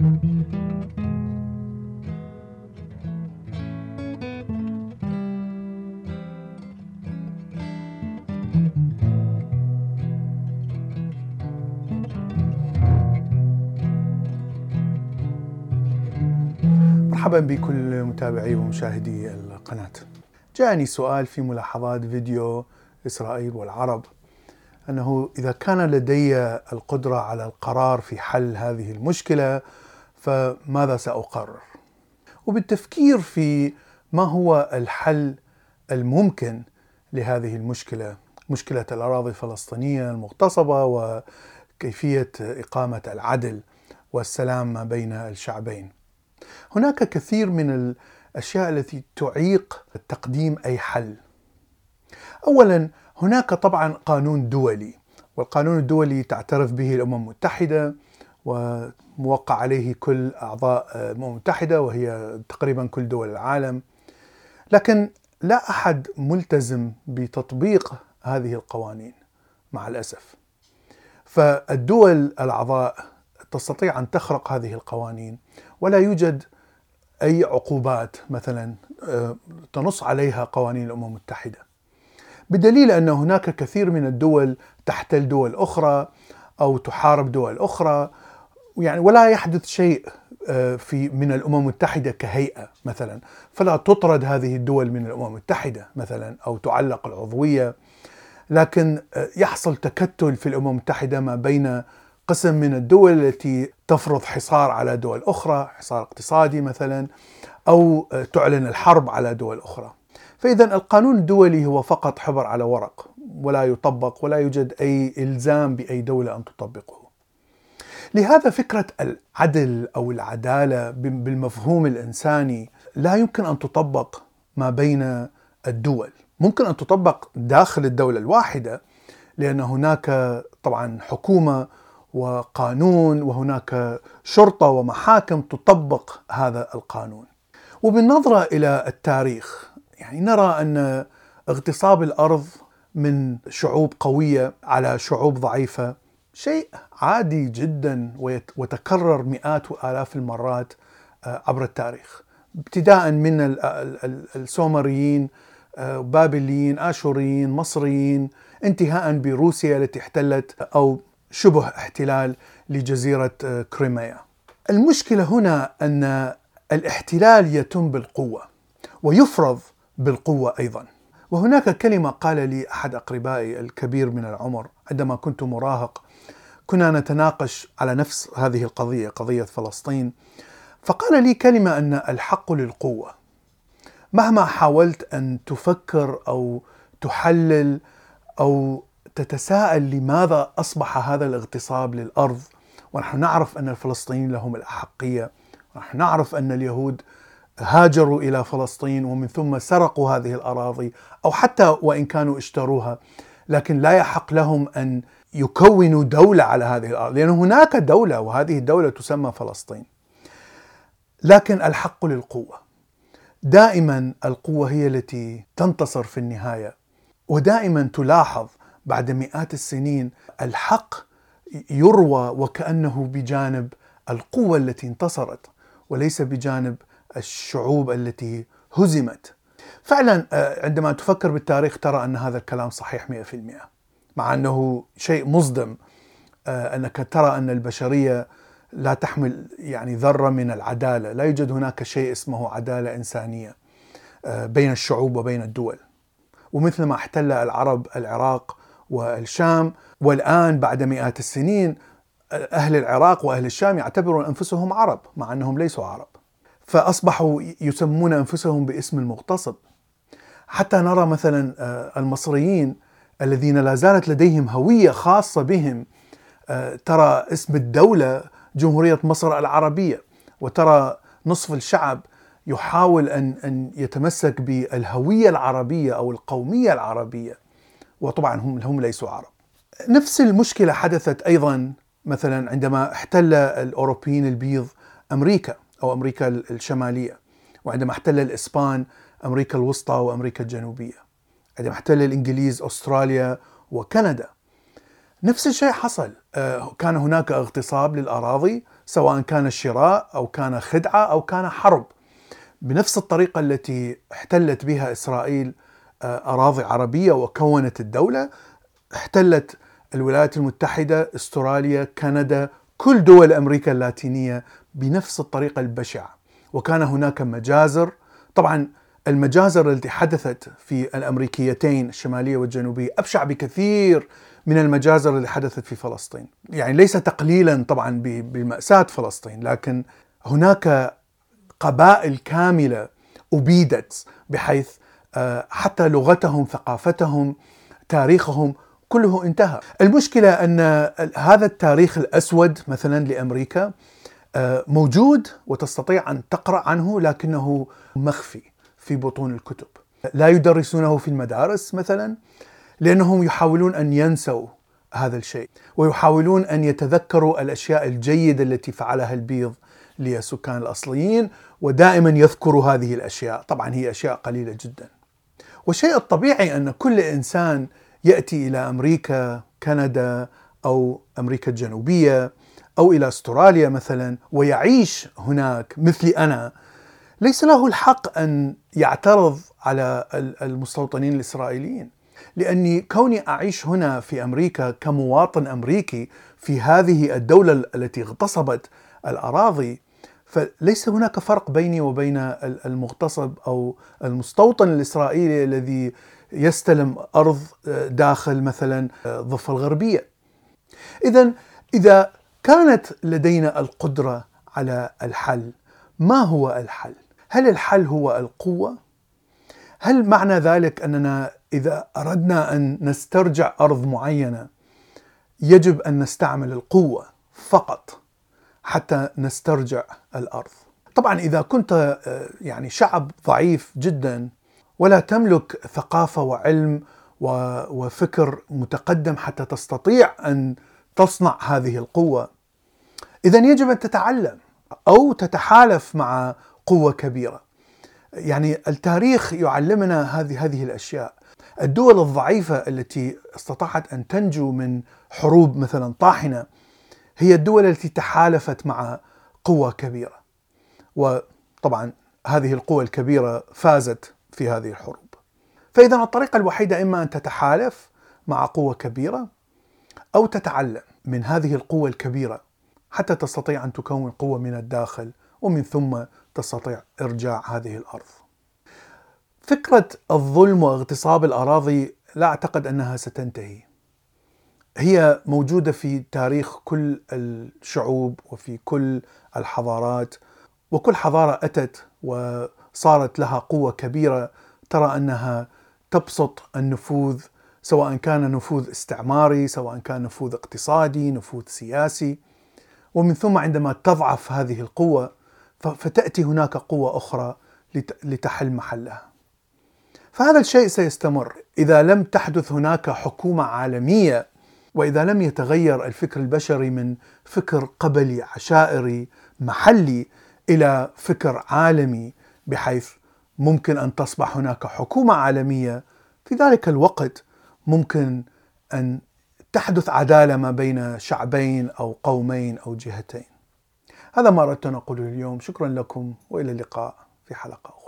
مرحبا بكل متابعي ومشاهدي القناة. جاءني سؤال في ملاحظات فيديو إسرائيل والعرب أنه إذا كان لدي القدرة على القرار في حل هذه المشكلة فماذا سأقرر؟ وبالتفكير في ما هو الحل الممكن لهذه المشكلة، مشكلة الأراضي الفلسطينية المغتصبة وكيفية إقامة العدل والسلام ما بين الشعبين. هناك كثير من الأشياء التي تعيق تقديم أي حل. اولا هناك طبعا قانون دولي والقانون الدولي تعترف به الأمم المتحدة وموقع عليه كل أعضاء الامم المتحده وهي تقريبا كل دول العالم. لكن لا أحد ملتزم بتطبيق هذه القوانين مع الأسف. فالدول الأعضاء تستطيع أن تخرق هذه القوانين ولا يوجد أي عقوبات مثلا تنص عليها قوانين الأمم المتحدة. بدليل أن هناك كثير من الدول تحتل دول أخرى أو تحارب دول أخرى يعني ولا يحدث شيء في من الأمم المتحدة كهيئة مثلا فلا تطرد هذه الدول من الأمم المتحدة مثلا أو تعلق العضوية لكن يحصل تكتل في الأمم المتحدة ما بين قسم من الدول التي تفرض حصار على دول أخرى، حصار اقتصادي مثلا أو تعلن الحرب على دول أخرى. فاذا القانون الدولي هو فقط حبر على ورق ولا يطبق ولا يوجد أي إلزام بأي دولة أن تطبقه. لهذا فكرة العدل أو العدالة بالمفهوم الإنساني لا يمكن أن تطبق ما بين الدول، ممكن أن تطبق داخل الدولة الواحدة لأن هناك طبعا حكومة وقانون وهناك شرطة ومحاكم تطبق هذا القانون. وبالنظرة إلى التاريخ يعني نرى أن اغتصاب الأرض من شعوب قوية على شعوب ضعيفة شيء عادي جدا وتكرر مئات وآلاف المرات عبر التاريخ. ابتداء من السومريين بابليين آشوريين مصريين انتهاء بروسيا التي احتلت أو شبه احتلال لجزيرة كريميا. المشكلة هنا أن الاحتلال يتم بالقوة ويفرض بالقوة أيضا. وهناك كلمة قال لي أحد أقربائي الكبير من العمر عندما كنت مراهق كنا نتناقش على نفس هذه القضية قضية فلسطين. فقال لي كلمة أن الحق للقوة. مهما حاولت أن تفكر أو تحلل أو تتساءل لماذا أصبح هذا الاغتصاب للأرض ونحن نعرف أن الفلسطينيين لهم الأحقية ونحن نعرف أن اليهود هاجروا إلى فلسطين ومن ثم سرقوا هذه الأراضي أو حتى وإن كانوا اشتروها لكن لا يحق لهم أن يكونوا دولة على هذه الأرض لأن هناك دولة وهذه الدولة تسمى فلسطين. لكن الحق للقوة. دائما القوة هي التي تنتصر في النهاية ودائما تلاحظ بعد مئات السنين الحق يروى وكأنه بجانب القوة التي انتصرت وليس بجانب الشعوب التي هزمت. فعلا عندما تفكر بالتاريخ ترى أن هذا الكلام صحيح 100% مع أنه شيء مصدم أنك ترى أن البشرية لا تحمل يعني ذرة من العدالة، لا يوجد هناك شيء اسمه عدالة إنسانية بين الشعوب وبين الدول. ومثل ما احتل العرب العراق والشام والآن بعد مئات السنين أهل العراق وأهل الشام يعتبرون أنفسهم عرب مع أنهم ليسوا عرب فأصبحوا يسمون أنفسهم باسم المغتصب. حتى نرى مثلا المصريين الذين لا زالت لديهم هوية خاصة بهم ترى اسم الدولة جمهورية مصر العربية وترى نصف الشعب يحاول أن أن يتمسك بالهوية العربية أو القومية العربية. وطبعا هم هم ليسوا عرب. نفس المشكلة حدثت أيضا مثلا عندما احتل الأوروبيين البيض أمريكا. أو أمريكا الشمالية وعندما احتل الإسبان أمريكا الوسطى وأمريكا الجنوبية. عندما احتل الإنجليز أستراليا وكندا. نفس الشيء حصل آه، كان هناك اغتصاب للأراضي سواء كان الشراء أو كان خدعة أو كان حرب بنفس الطريقة التي احتلت بها إسرائيل آه، أراضي عربية وكونت الدولة احتلت الولايات المتحدة أستراليا كندا كل دول أمريكا اللاتينية بنفس الطريقة البشعة. وكان هناك مجازر. طبعا المجازر التي حدثت في الأمريكيتين الشمالية والجنوبية أبشع بكثير من المجازر اللي حدثت في فلسطين، يعني ليس تقليلا طبعا بمأساة فلسطين، لكن هناك قبائل كاملة أبيدت بحيث آه، حتى لغتهم، ثقافتهم، تاريخهم كله انتهى. المشكلة أن هذا التاريخ الأسود مثلا لأمريكا آه، موجود وتستطيع أن تقرأ عنه لكنه مخفي. في بطون الكتب لا يدرسونه في المدارس مثلا لأنهم يحاولون أن ينسوا هذا الشيء ويحاولون أن يتذكروا الأشياء الجيدة التي فعلها البيض للسكان الأصليين ودائما يذكروا هذه الأشياء، طبعا هي أشياء قليلة جدا. والشيء الطبيعي أن كل إنسان يأتي إلى أمريكا، كندا أو أمريكا الجنوبية أو إلى أستراليا مثلا ويعيش هناك مثلي أنا. ليس له الحق أن يعترض على المستوطنين الإسرائيليين. لأني كوني أعيش هنا في أمريكا كمواطن أمريكي في هذه الدولة التي اغتصبت الأراضي فليس هناك فرق بيني وبين المغتصب أو المستوطن الإسرائيلي الذي يستلم أرض داخل مثلا الضفه الغربية. اذا إذا كانت لدينا القدرة على الحل ما هو الحل؟ هل الحل هو القوة؟ هل معنى ذلك أننا إذا أردنا أن نسترجع أرض معينة يجب أن نستعمل القوة فقط حتى نسترجع الأرض طبعا إذا كنت آه، يعني شعب ضعيف جدا ولا تملك ثقافة وعلم وفكر متقدم حتى تستطيع أن تصنع هذه القوة. إذا يجب أن تتعلم أو تتحالف مع قوة كبيرة. يعني التاريخ يعلمنا هذه هذه الأشياء. الدول الضعيفة التي استطاعت أن تنجو من حروب مثلا طاحنة هي الدول التي تحالفت مع قوة كبيرة. وطبعا هذه القوة الكبيرة فازت في هذه الحروب. فإذا الطريقة الوحيدة إما أن تتحالف مع قوة كبيرة أو تتعلم من هذه القوة الكبيرة حتى تستطيع أن تكون قوة من الداخل ومن ثم تستطيع إرجاع هذه الأرض. فكرة الظلم واغتصاب الأراضي لا أعتقد أنها ستنتهي. هي موجودة في تاريخ كل الشعوب وفي كل الحضارات وكل حضارة أتت وصارت لها قوة كبيرة. ترى أنها تبسط النفوذ سواء كان نفوذ استعماري سواء كان نفوذ اقتصادي نفوذ سياسي. ومن ثم عندما تضعف هذه القوة فتأتي هناك قوة أخرى لتحل محلها. فهذا الشيء سيستمر. إذا لم تحدث هناك حكومة عالمية وإذا لم يتغير الفكر البشري من فكر قبلي عشائري محلي إلى فكر عالمي بحيث ممكن أن تصبح هناك حكومة عالمية. في ذلك الوقت ممكن أن تحدث عدالة ما بين شعبين أو قومين أو جهتين. هذا ما أردت أن أقوله اليوم. شكرا لكم وإلى اللقاء في أخرى.